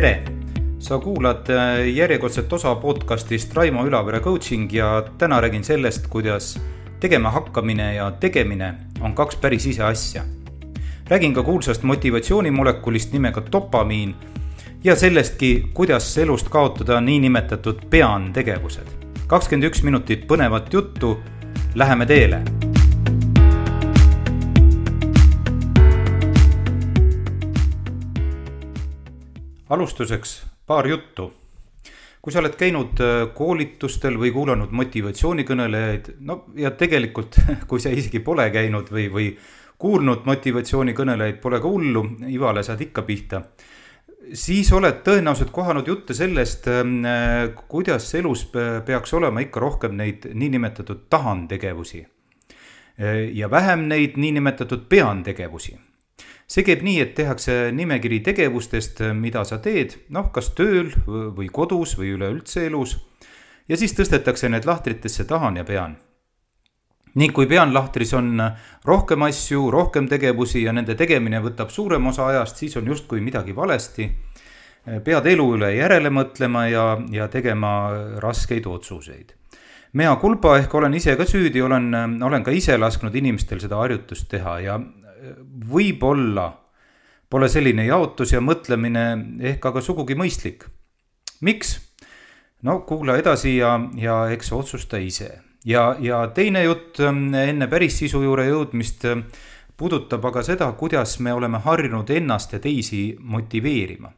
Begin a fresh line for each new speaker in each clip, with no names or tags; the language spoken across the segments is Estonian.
tere! sa kuulad äh, järjekordset osa podcastist Raimo Ülavere coaching ja täna räägin sellest, kuidas tegema hakkamine ja tegemine on kaks päris ise asja. räägin ka kuulsast motivatsioonimolekulist nimega dopamiin ja sellestki, kuidas elust kaotada niinimetatud pean tegevused. kakskümmend üks minutit põnevat juttu, läheme teele alustuseks paar juttu. kui sa oled käinud äh, koolitustel või kuulanud motivatsioonikõnelejaid, no ja tegelikult, kui sa isegi pole käinud või, või kuulnud motivatsioonikõnelejaid, pole ka hullu, Ivale saad ikka pihta. siis oled tõenäoliselt kohanud jutte sellest, ähm, äh, kuidas elus peaks olema ikka rohkem neid niinimetatud tahantegevusi. Äh, ja vähem neid niinimetatud peantegevusi see käib nii, et tehakse nimekiri tegevustest, mida sa teed, noh, kas tööl või kodus või üleüldse elus. ja siis tõstetakse need lahtritesse tahan ja pean. ning kui peanlahtris on rohkem asju, rohkem tegevusi ja nende tegemine võtab suurema osa ajast, siis on justkui midagi valesti. pead elu üle järele mõtlema ja, ja tegema raskeid otsuseid mea culpa ehk olen ise ka süüdi, olen, olen ka ise lasknud inimestel seda harjutust teha ja võib-olla pole selline jaotus ja mõtlemine ehk aga sugugi mõistlik. miks? no kuula edasi ja, ja eks otsusta ise. ja, ja teine jutt ähm, enne päris sisu juurde jõudmist ähm, puudutab aga seda, kuidas me oleme harjunud ennast ja teisi motiveerima.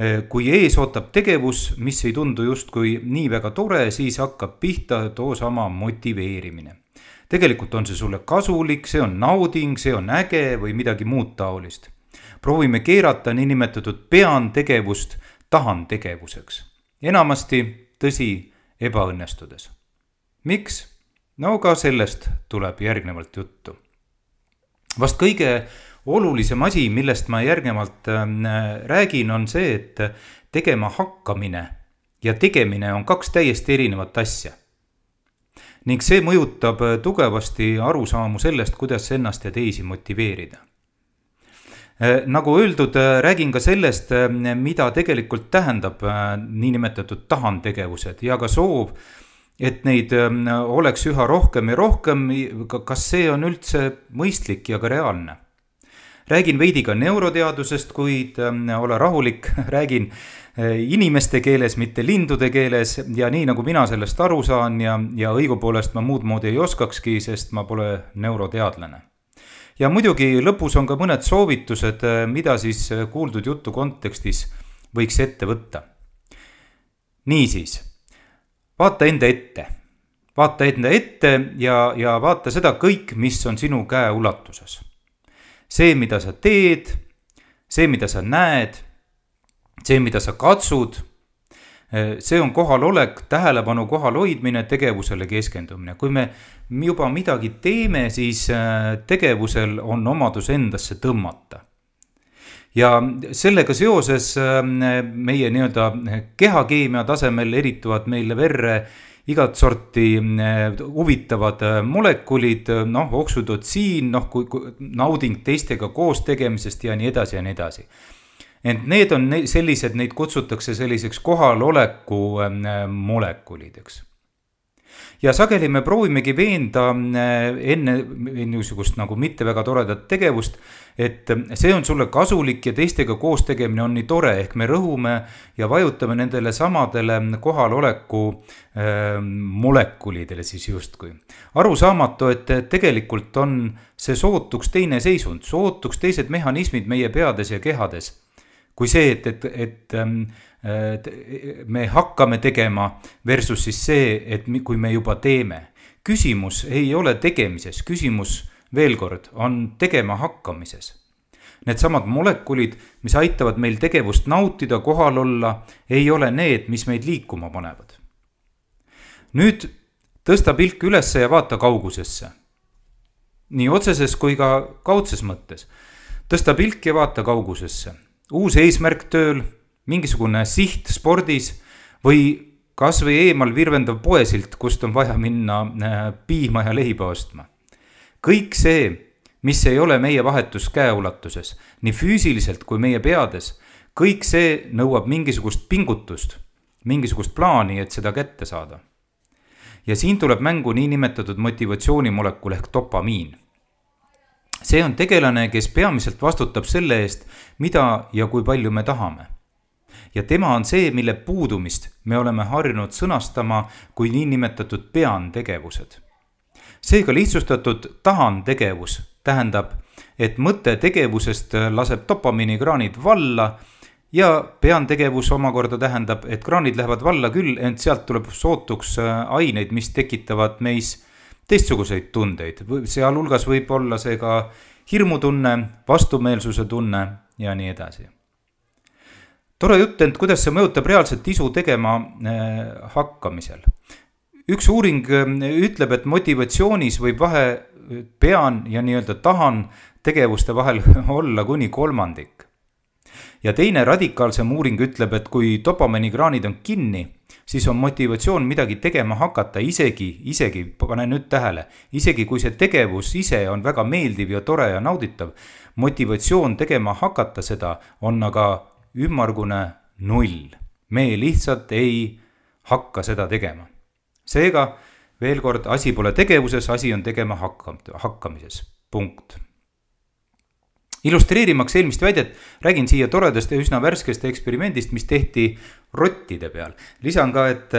Äh, kui ees ootab tegevus, mis ei tundu justkui nii väga tore, siis hakkab pihta toosama motiveerimine tegelikult on see sulle kasulik, see on nauding, see on äge või midagi muud taolist. proovime keerata niinimetatud pean tegevust tahan tegevuseks. enamasti, tõsi, ebaõnnestudes. miks? no ka sellest tuleb järgnevalt juttu. vast kõige olulisem asi, millest ma järgnevalt äh, räägin, on see, et tegema hakkamine ja tegemine on kaks täiesti erinevat asja ning see mõjutab äh, tugevasti arusaamu sellest, kuidas ennast ja teisi motiveerida. Äh, nagu öeldud, äh, räägin ka sellest, mida tegelikult tähendab niinimetatud tahantegevused ja ka soov, et neid oleks üha rohkem ja rohkem, kas see on üldse mõistlik ja ka reaalne räägin veidi ka neuroteadusest, kuid ole rahulik, räägin Eh, inimeste keeles, mitte lindude keeles ja nii nagu mina sellest aru saan ja, ja õigupoolest ma muud moodi ei oskakski, sest ma pole neuroteadlane. ja muidugi lõpus on ka mõned soovitused, eh, mida siis eh, kuuldud jutu kontekstis võiks ette võtta. niisiis, vaata enda ette, vaata enda ette ja, ja vaata seda kõik, mis on sinu käeulatuses. See, mida sa teed, see, mida sa näed see, mida sa katsud, eh, see on kohalolek, tähelepanu kohal hoidmine, tegevusele keskendumine. kui me juba midagi teeme, siis eh, tegevusel on omadus endasse tõmmata. ja sellega seoses eh, meie nii-öelda kehakeemia tasemel erituvad meile verre igat sorti huvitavad molekulid, noh, oksüdotsiin, noh, kui, kui nauding teistega koos tegemisest ja nii edasi ja nii edasi ent need on sellised, neid kutsutakse selliseks kohaloleku molekulideks. Ja sageli me proovimegi veenda äh, enne niisugust nagu mitte väga toredat tegevust, et see on sulle kasulik ja teistega koos tegemine on nii tore, ehk me rõhume ja vajutame nendele samadele kohaloleku äh, molekulidele siis justkui. arusaamatu, et tegelikult on see sootuks teine seisund, sootuks teised mehhanismid meie peades ja kehades kui see, et, et, et, ähm, et me hakkame tegema versus siis see, et kui me juba teeme. küsimus ei ole tegemises, küsimus veel kord on tegema hakkamises. Needsamad molekulid, mis aitavad meil tegevust nautida, kohal olla, ei ole need, mis meid liikuma panevad. nüüd tõsta pilk ülesse ja vaata kaugusesse. nii otseses kui ka kaudses mõttes. tõsta pilk ja vaata kaugusesse uus eesmärk tööl, mingisugune siht spordis või kasvõi eemal virvendav poesilt, kust on vaja minna äh, piima ja leiba ostma. kõik see, mis ei ole meie vahetus käeulatuses, nii füüsiliselt kui meie peades, kõik see nõuab mingisugust pingutust, mingisugust plaani, et seda kätte saada. ja siin tuleb mängu niinimetatud motivatsioonimolekul ehk dopamiin. see on tegelane, kes peamiselt vastutab selle eest, mida ja kui palju me tahame ja tema on see, mille puudumist me oleme harjunud sõnastama kui niinimetatud pean tegevused. seega lihtsustatud tahan tegevus tähendab, et mõte tegevusest laseb dopamiinikraanid valla ja pean tegevus omakorda tähendab, et kraanid lähevad valla küll, ent sealt tuleb sootuks aineid, mis tekitavad meis teistsuguseid tundeid, sealhulgas võib olla see ka hirmutunne, vastumeelsuse tunne ja nii edasi tore jutt, ent kuidas see mõjutab reaalselt isu tegema äh, hakkamisel? üks uuring äh, ütleb, et motivatsioonis võib vahe äh, pean ja nii-öelda tahan tegevuste vahel olla kuni kolmandik. ja teine radikaalsem uuring ütleb, et kui dopamiinikraanid on kinni, siis on motivatsioon midagi tegema hakata, isegi, isegi, pane nüüd tähele, isegi kui see tegevus ise on väga meeldiv ja tore ja nauditav, motivatsioon tegema hakata seda on aga ümmargune null. me lihtsalt ei hakka seda tegema. seega veel kord, asi pole tegevuses, asi on tegema hakka-, hakkamises, punkt. illustreerimaks eelmist väidet, räägin siia toredast ja üsna värskest eksperimendist, mis tehti rottide peal. lisan ka, et,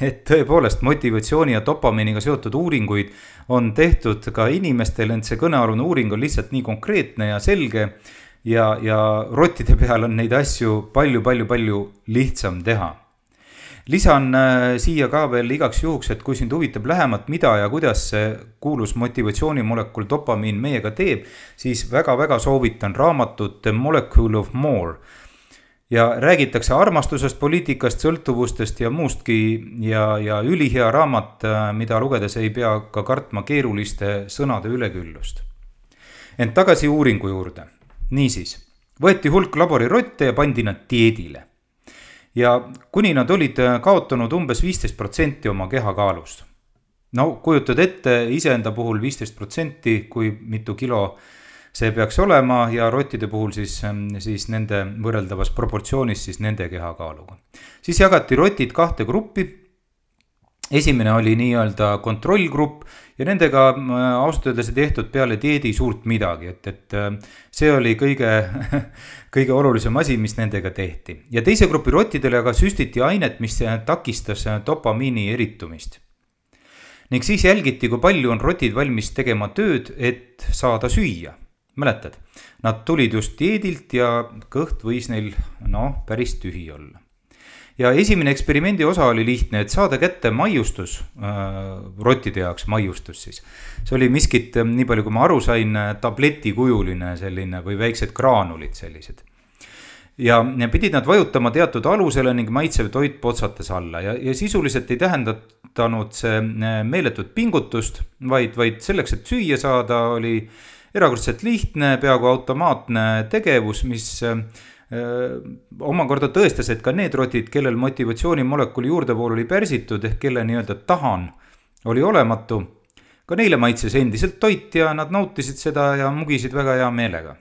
et tõepoolest motivatsiooni ja dopamiiniga seotud uuringuid on tehtud ka inimestel, ent see kõnealune uuring on lihtsalt nii konkreetne ja selge ja, ja rottide peal on neid asju palju-palju-palju lihtsam teha. lisan äh, siia ka veel igaks juhuks, et kui sind huvitab lähemalt, mida ja kuidas see kuulus motivatsioonimolekul dopamiin meiega teeb, siis väga-väga soovitan raamatut The Molecule of More ja räägitakse armastusest, poliitikast, sõltuvustest ja muustki ja, ja ülihea raamat, äh, mida lugedes ei pea ka kartma keeruliste sõnade üleküllust. ent tagasi uuringu juurde niisiis, võeti hulk laborirotte ja pandi nad dieedile. ja kuni nad olid äh, kaotanud umbes viisteist protsenti oma kehakaalust. no kujutad ette iseenda puhul viisteist protsenti, kui mitu kilo see peaks olema ja rottide puhul siis, ähm, siis nende võrreldavas proportsioonis siis nende kehakaaluga. siis jagati rotid kahte gruppi esimene oli nii-öelda kontrollgrupp ja nendega äh, ausalt öeldes ei tehtud peale dieedi suurt midagi, et, et äh, see oli kõige, kõige olulisem asi, mis nendega tehti. ja teise grupi rottidele aga süstiti ainet, mis takistas dopamiini eritumist. ning siis jälgiti, kui palju on rotid valmis tegema tööd, et saada süüa. mäletad, nad tulid just dieedilt ja kõht võis neil noh, päris tühi olla ja esimene eksperimendi osa oli lihtne, et saada kätte maiustus äh,, rottide jaoks maiustus siis. see oli miskit, äh, nii palju kui ma aru sain, äh, tabletikujuline selline või väiksed graanulid sellised. ja, pidid nad vajutama teatud alusele ning maitsev toit potsates alla ja, ja sisuliselt ei tähendanud see meeletut pingutust, vaid, vaid selleks, et süüa saada, oli erakordselt lihtne, peaaegu automaatne tegevus, mis omakorda tõestas, et ka need rotid, kellel motivatsioonimolekuli juurdevool oli pärsitud ehk kelle nii-öelda tahan oli olematu, ka neile maitses endiselt toit ja nad nautisid seda ja mugisid väga hea meelega.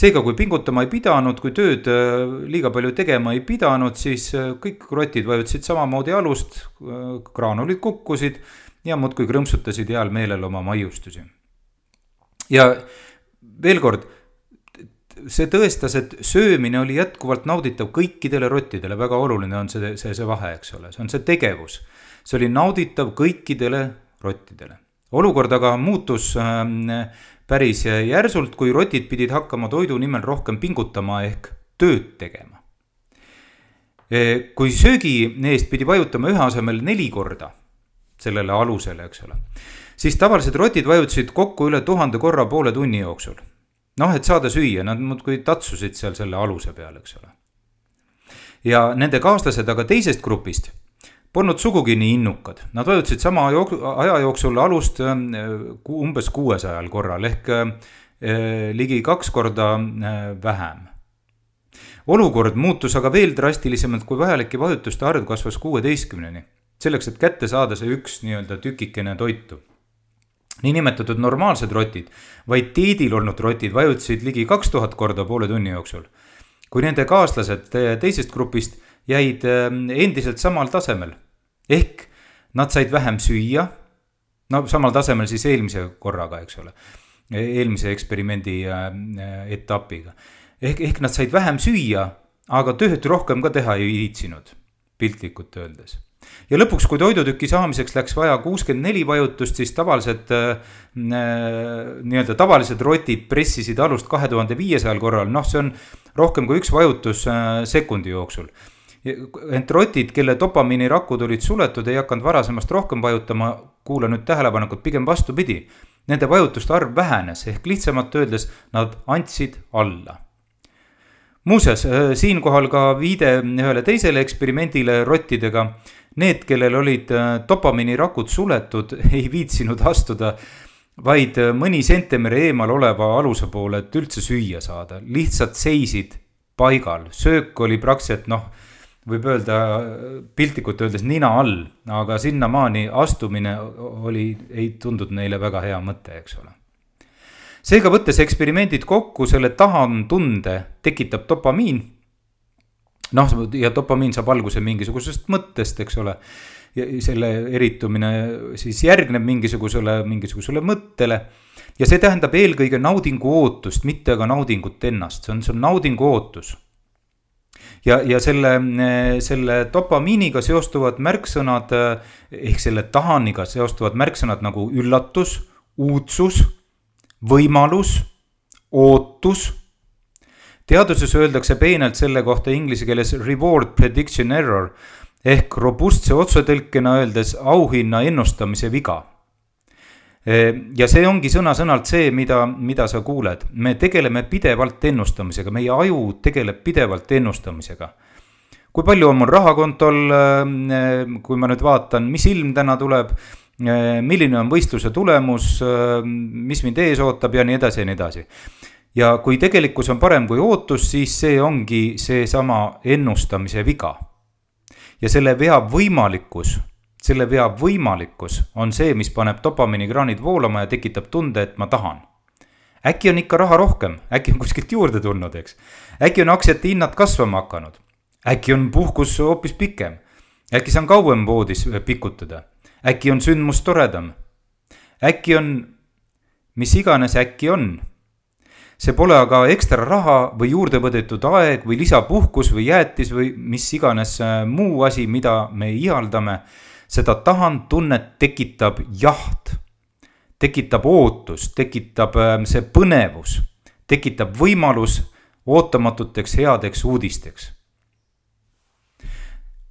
seega, kui pingutama ei pidanud, kui tööd liiga palju tegema ei pidanud, siis kõik rotid vajutasid samamoodi alust, graanulid kukkusid ja muudkui krõmpsutasid heal meelel oma maiustusi. ja veel kord see tõestas, et söömine oli jätkuvalt nauditav kõikidele rottidele, väga oluline on see, see, see vahe, eks ole, see on see tegevus. see oli nauditav kõikidele rottidele. olukord aga muutus äh, päris järsult, kui rotid pidid hakkama toidu nimel rohkem pingutama ehk tööd tegema. E, kui söögi eest pidi vajutama ühe asemel neli korda sellele alusele, eks ole, siis tavalised rotid vajutasid kokku üle tuhande korra poole tunni jooksul noh, et saada süüa, nad muudkui tatsusid seal selle aluse peal, eks ole. ja nende kaaslased aga teisest grupist polnud sugugi nii innukad, nad vajutasid sama aja jooksul alust äh, umbes kuuesajal korral ehk äh, ligi kaks korda äh, vähem. olukord muutus aga veel drastilisemalt, kui vajalike vajutuste arv kasvas kuueteistkümneni, selleks, et kätte saada see üks nii-öelda tükikene toitu niinimetatud normaalsed rotid, vaid dieedil olnud rotid vajutasid ligi kaks tuhat korda poole tunni jooksul. kui nende kaaslased teisest grupist jäid endiselt samal tasemel. ehk nad said vähem süüa, no samal tasemel siis eelmise korraga, eks ole, eelmise eksperimendi etapiga. ehk, ehk nad said vähem süüa, aga tööd rohkem ka teha ei viitsinud, piltlikult öeldes ja lõpuks, kui toidutüki saamiseks läks vaja kuuskümmend neli vajutust, siis tavalised äh, nii-öelda tavalised rotid pressisid alust kahe tuhande viiesajal korral, noh, see on rohkem kui üks vajutus äh, sekundi jooksul. ent rotid, kelle dopamiinirakud olid suletud, ei hakanud varasemast rohkem vajutama, kuula nüüd tähelepanelikult, pigem vastupidi. Nende vajutuste arv vähenes ehk lihtsamalt öeldes nad andsid alla muuseas, äh, siinkohal ka viide ühele teisele eksperimendile rottidega Need, kellel olid äh, dopamiinirakud suletud, ei viitsinud astuda vaid äh, mõni sentimeer eemal oleva aluse poole, et üldse süüa saada, lihtsalt seisid paigal, söök oli praktiliselt noh, võib öelda piltlikult öeldes nina all, aga sinnamaani astumine oli, ei tundunud neile väga hea mõte, eks ole. seega võttes eksperimendid kokku, selle tahantunde tekitab dopamiin noh, ja dopamiin saab alguse mingisugusest mõttest, eks ole. ja selle eritumine siis järgneb mingisugusele, mingisugusele mõttele. ja see tähendab eelkõige naudingu ootust, mitte aga naudingut ennast, see on, see on naudingu ootus. ja, ja selle, selle dopamiiniga seostuvad märksõnad ehk selle tahaniga seostuvad märksõnad nagu üllatus, uudsus, võimalus, ootus teaduses öeldakse peenelt selle kohta inglise keeles reward prediction error ehk robustse otsetõlkena öeldes auhinna ennustamise viga. E, ja see ongi sõna-sõnalt see, mida, mida sa kuuled, me tegeleme pidevalt ennustamisega, meie aju tegeleb pidevalt ennustamisega. Kui palju on mul rahakontol, e, kui ma nüüd vaatan, mis ilm täna tuleb, e, milline on võistluse tulemus, mis mind ees ootab ja nii edasi ja nii edasi ja kui tegelikkus on parem kui ootus, siis see ongi seesama ennustamise viga. ja selle vea võimalikkus, selle vea võimalikkus on see, mis paneb dopamiinikraanid voolama ja tekitab tunde, et ma tahan. äkki on ikka raha rohkem, äkki on kuskilt juurde tulnud, eks. äkki on aktsiate hinnad kasvama hakanud. äkki on puhkus hoopis pikem. äkki saan kauem voodis pikutada. äkki on sündmus toredam. äkki on, mis iganes äkki on see pole aga ekstra raha või juurde võetud aeg või lisapuhkus või jäätis või mis iganes äh, muu asi, mida me ihaldame. seda tahantunnet tekitab jaht, tekitab ootus, tekitab äh, see põnevus, tekitab võimalus ootamatuteks headeks uudisteks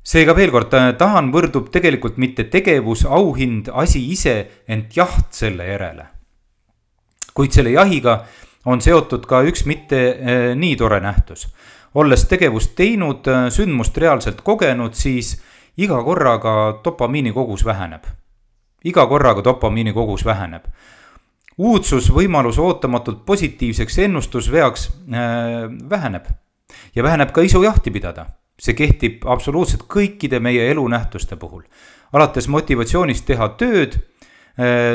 seega veel kord, äh, tahan võrdub tegelikult mitte tegevus, auhind, asi ise, ent jaht selle järele. kuid selle jahiga on seotud ka üks mitte eh, nii tore nähtus. olles tegevust teinud, eh, sündmust reaalselt kogenud, siis iga korraga dopamiini kogus väheneb. iga korraga dopamiini kogus väheneb. uudsus, võimalus ootamatult positiivseks ennustusveaks äh, väheneb ja väheneb ka isu jahti pidada. see kehtib absoluutselt kõikide meie elunähtuste puhul. alates motivatsioonist teha tööd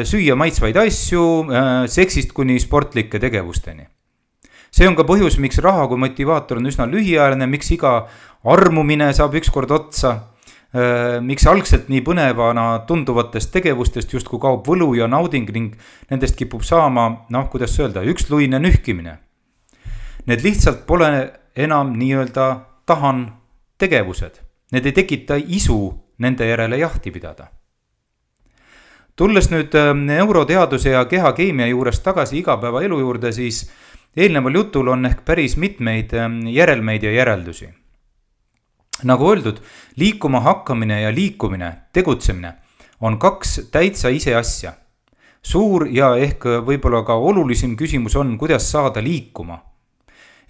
süüa maitsvaid asju, äh, seksist kuni sportlike tegevusteni. see on ka põhjus, miks raha kui motivaator on üsna lühiajaline, miks iga armumine saab ükskord otsa. Äh, miks algselt nii põnevana tunduvatest tegevustest justkui kaob võlu ja nauding ning nendest kipub saama, noh, kuidas öelda, üksluine nühkimine. Need lihtsalt pole enam nii-öelda tahan tegevused, need ei tekita isu nende järele jahti pidada tulles nüüd ähm, neuroteaduse ja kehakeemia juurest tagasi igapäevaelu juurde, siis eelneval jutul on ehk päris mitmeid ähm, järelmeid ja järeldusi. nagu öeldud, liikuma hakkamine ja liikumine, tegutsemine on kaks täitsa ise asja. suur ja ehk võib-olla ka olulisem küsimus on, kuidas saada liikuma.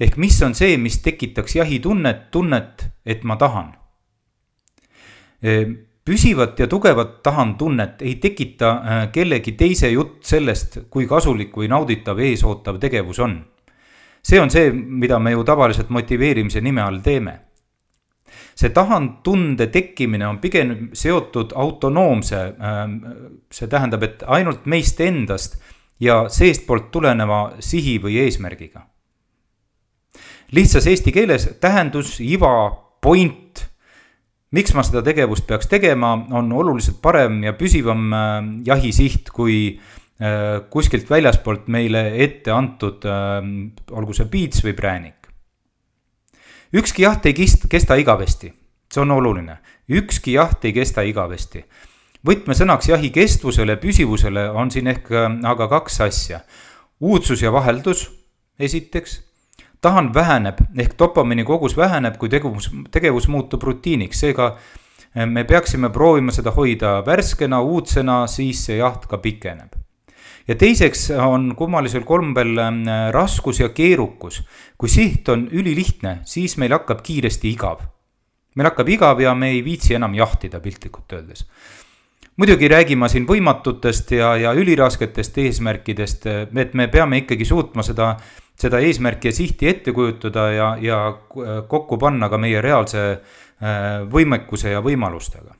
ehk mis on see, mis tekitaks jahitunnet, tunnet, et ma tahan ehm, püsivat ja tugevat tahantunnet ei tekita äh, kellegi teise jutt sellest, kui kasulik või nauditav eesootav tegevus on. see on see, mida me ju tavaliselt motiveerimise nime all teeme. see tahantunde tekkimine on pigem seotud autonoomse, ähm, see tähendab, et ainult meist endast ja seestpoolt tuleneva sihi või eesmärgiga lihtsas eesti keeles tähendus, iva, point. Miks ma seda tegevust peaks tegema, on oluliselt parem ja püsivam äh, jahisiht kui äh, kuskilt väljaspoolt meile ette antud, äh, olgu see piits või präänik. ükski jaht ei kist-, kesta igavesti, see on oluline, ükski jaht ei kesta igavesti võtmesõnaks jahi kestvusele, püsivusele on siin ehk aga kaks asja. uudsus ja vaheldus, esiteks tahan väheneb ehk dopamiini kogus väheneb, kui tegevus, tegevus muutub rutiiniks, seega eh, me peaksime proovima seda hoida värskena, uudsena, siis see jaht ka pikeneb. ja teiseks on kummalisel kombel eh, raskus ja keerukus. kui siht on ülilihtne, siis meil hakkab kiiresti igav. meil hakkab igav ja me ei viitsi enam jahtida piltlikult öeldes muidugi räägin ma siin võimatutest ja, ja ülirasketest eesmärkidest, et me peame ikkagi suutma seda seda eesmärki ja sihti ette kujutada ja, ja kokku panna ka meie reaalse äh, võimekuse ja võimalustega.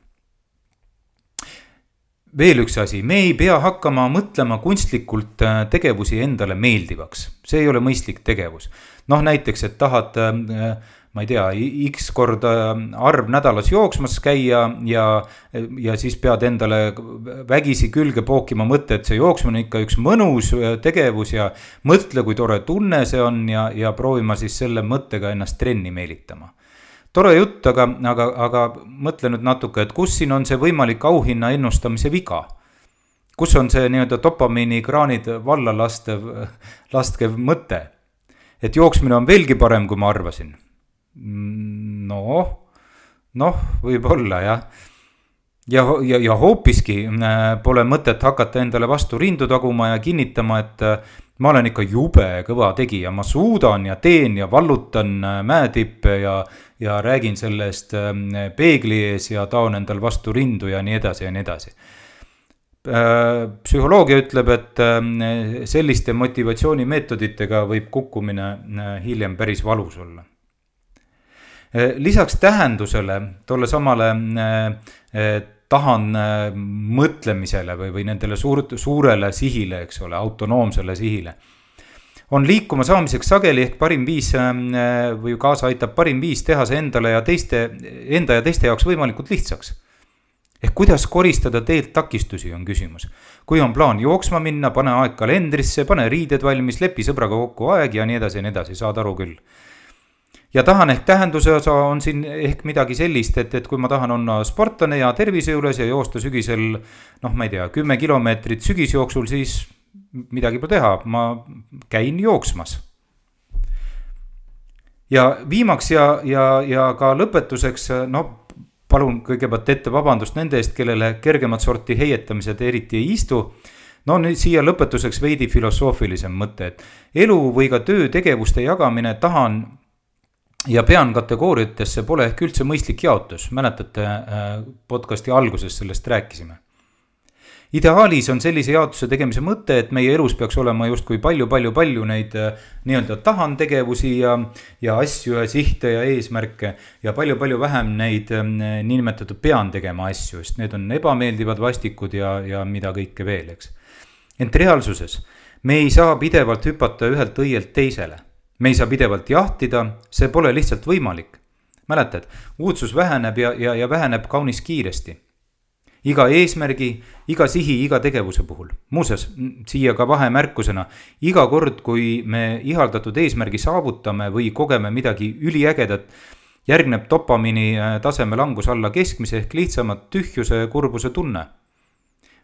veel üks asi, me ei pea hakkama mõtlema kunstlikult äh, tegevusi endale meeldivaks, see ei ole mõistlik tegevus. noh, näiteks, et tahad äh, ma ei tea, X korda arv nädalas jooksmas käia ja, ja siis pead endale vägisi külge pookima mõtte, et see jooksmine on ikka üks mõnus äh, tegevus ja mõtle, kui tore tunne see on ja, ja proovima siis selle mõttega ennast trenni meelitama. tore jutt, aga, aga, aga mõtle nüüd natuke, et kus siin on see võimalik auhinna ennustamise viga kus on see nii-öelda dopamiinikraanid valla lastev, laskev mõte? et jooksmine on veelgi parem, kui ma arvasin noh, noh, võib-olla jah. ja, ja, ja hoopiski äh, pole mõtet hakata endale vastu rindu taguma ja kinnitama, et äh, ma olen ikka jube kõva tegija, ma suudan ja teen ja vallutan äh, mäetippe ja, ja räägin sellest peegli ees ja taon endal vastu rindu ja nii edasi ja nii edasi. Psühholoogia ütleb, et selliste motivatsioonimeetoditega võib kukkumine hiljem päris valus olla lisaks tähendusele, tolle samale eh, eh, tahan mõtlemisele või, või nendele suurt, suurele sihile, eks ole, autonoomsele sihile. on liikuma saamiseks sageli ehk parim viis või kaasa aitab parim viis teha see endale ja teiste, enda ja teiste jaoks võimalikult lihtsaks. ehk kuidas koristada teelt takistusi, on küsimus. kui on plaan jooksma minna, pane aeg kalendrisse, pane riided valmis, lepi sõbraga kokku aeg ja nii edasi ja nii edasi, saad aru küll ja tahan ehk tähenduse osa on siin ehk midagi sellist, et, et kui ma tahan olla sportlane ja tervise juures ja joosta sügisel noh, ma ei tea, kümme kilomeetrit sügisjooksul, siis midagi pole teha, ma käin jooksmas. ja viimaks ja, ja, ja ka lõpetuseks, no palun kõigepealt ette vabandust nende eest, kellele kergemat sorti heietamised eriti ei istu no nüüd siia lõpetuseks veidi filosoofilisem mõte, et elu või ka töötegevuste jagamine tahan ja pean kategooriatesse pole ehk üldse mõistlik jaotus, mäletate, äh, podcast'i alguses sellest rääkisime. ideaalis on sellise jaotuse tegemise mõte, et meie elus peaks olema justkui palju-palju-palju neid äh, nii-öelda tahan tegevusi ja, ja asju ja sihte ja eesmärke. ja palju-palju vähem neid äh, niinimetatud pean tegema asju, sest need on ebameeldivad, vastikud ja, ja mida kõike veel, eks. ent reaalsuses me ei saa pidevalt hüpata ühelt õielt teisele me ei saa pidevalt jahtida, see pole lihtsalt võimalik. mäletad, uudsus väheneb ja, ja, ja väheneb kaunis kiiresti. iga eesmärgi, iga sihi, iga tegevuse puhul. muuseas, siia ka vahemärkusena, iga kord, kui me ihaldatud eesmärgi saavutame või kogeme midagi üliägedat, järgneb dopamiini äh, taseme langus alla keskmise ehk lihtsamalt tühjuse, kurbuse tunne.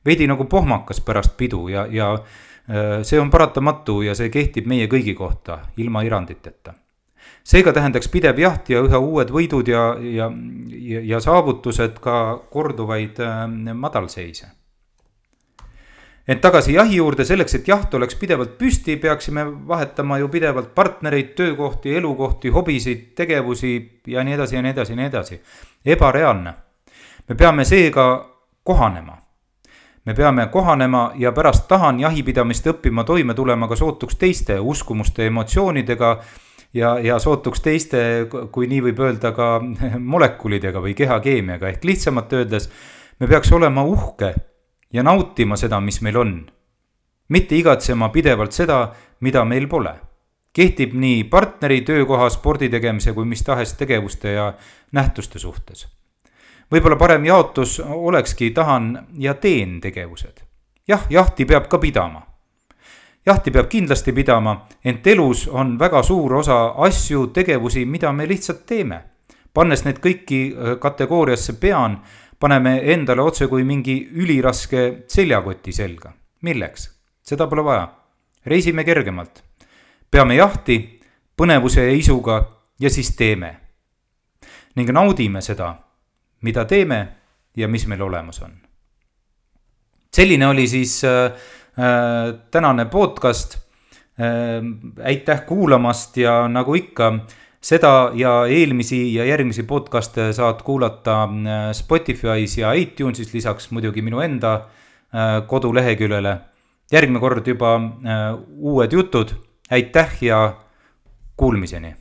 veidi nagu pohmakas pärast pidu ja, ja see on paratamatu ja see kehtib meie kõigi kohta ilma eranditeta. seega tähendaks pidev jaht ja üha uued võidud ja, ja, ja, ja saavutused ka korduvaid äh, madalseise. ent tagasi jahi juurde, selleks, et jaht oleks pidevalt püsti, peaksime vahetama ju pidevalt partnereid, töökohti, elukohti, hobisid, tegevusi ja nii edasi ja nii edasi ja nii edasi. ebareaalne. me peame seega kohanema me peame kohanema ja pärast tahan jahipidamist õppima toime tulema ka sootuks teiste uskumuste, emotsioonidega ja, ja sootuks teiste, kui nii võib öelda, ka molekulidega või kehakeemiaga, ehk lihtsamalt öeldes me peaks olema uhke ja nautima seda, mis meil on. mitte igatsema pidevalt seda, mida meil pole. kehtib nii partneri, töökoha, spordi tegemise kui mis tahes tegevuste ja nähtuste suhtes. Võib-olla parem jaotus olekski tahan ja teen tegevused. jah, jahti peab ka pidama. jahti peab kindlasti pidama, ent elus on väga suur osa asju, tegevusi, mida me lihtsalt teeme. pannes need kõiki äh, kategooriasse pean, paneme endale otse kui mingi üliraske seljakoti selga. milleks? seda pole vaja. reisime kergemalt peame jahti põnevuse ja isuga ja siis teeme. ning naudime seda, mida teeme ja mis meil olemas on. selline oli siis äh, äh, tänane podcast äh,. aitäh kuulamast ja nagu ikka, seda ja eelmisi ja järgmisi podcast'e saad kuulata äh, Spotify's ja iTunes'is, lisaks muidugi minu enda äh, koduleheküljele. järgmine kord juba äh, uued jutud aitäh ja kuulmiseni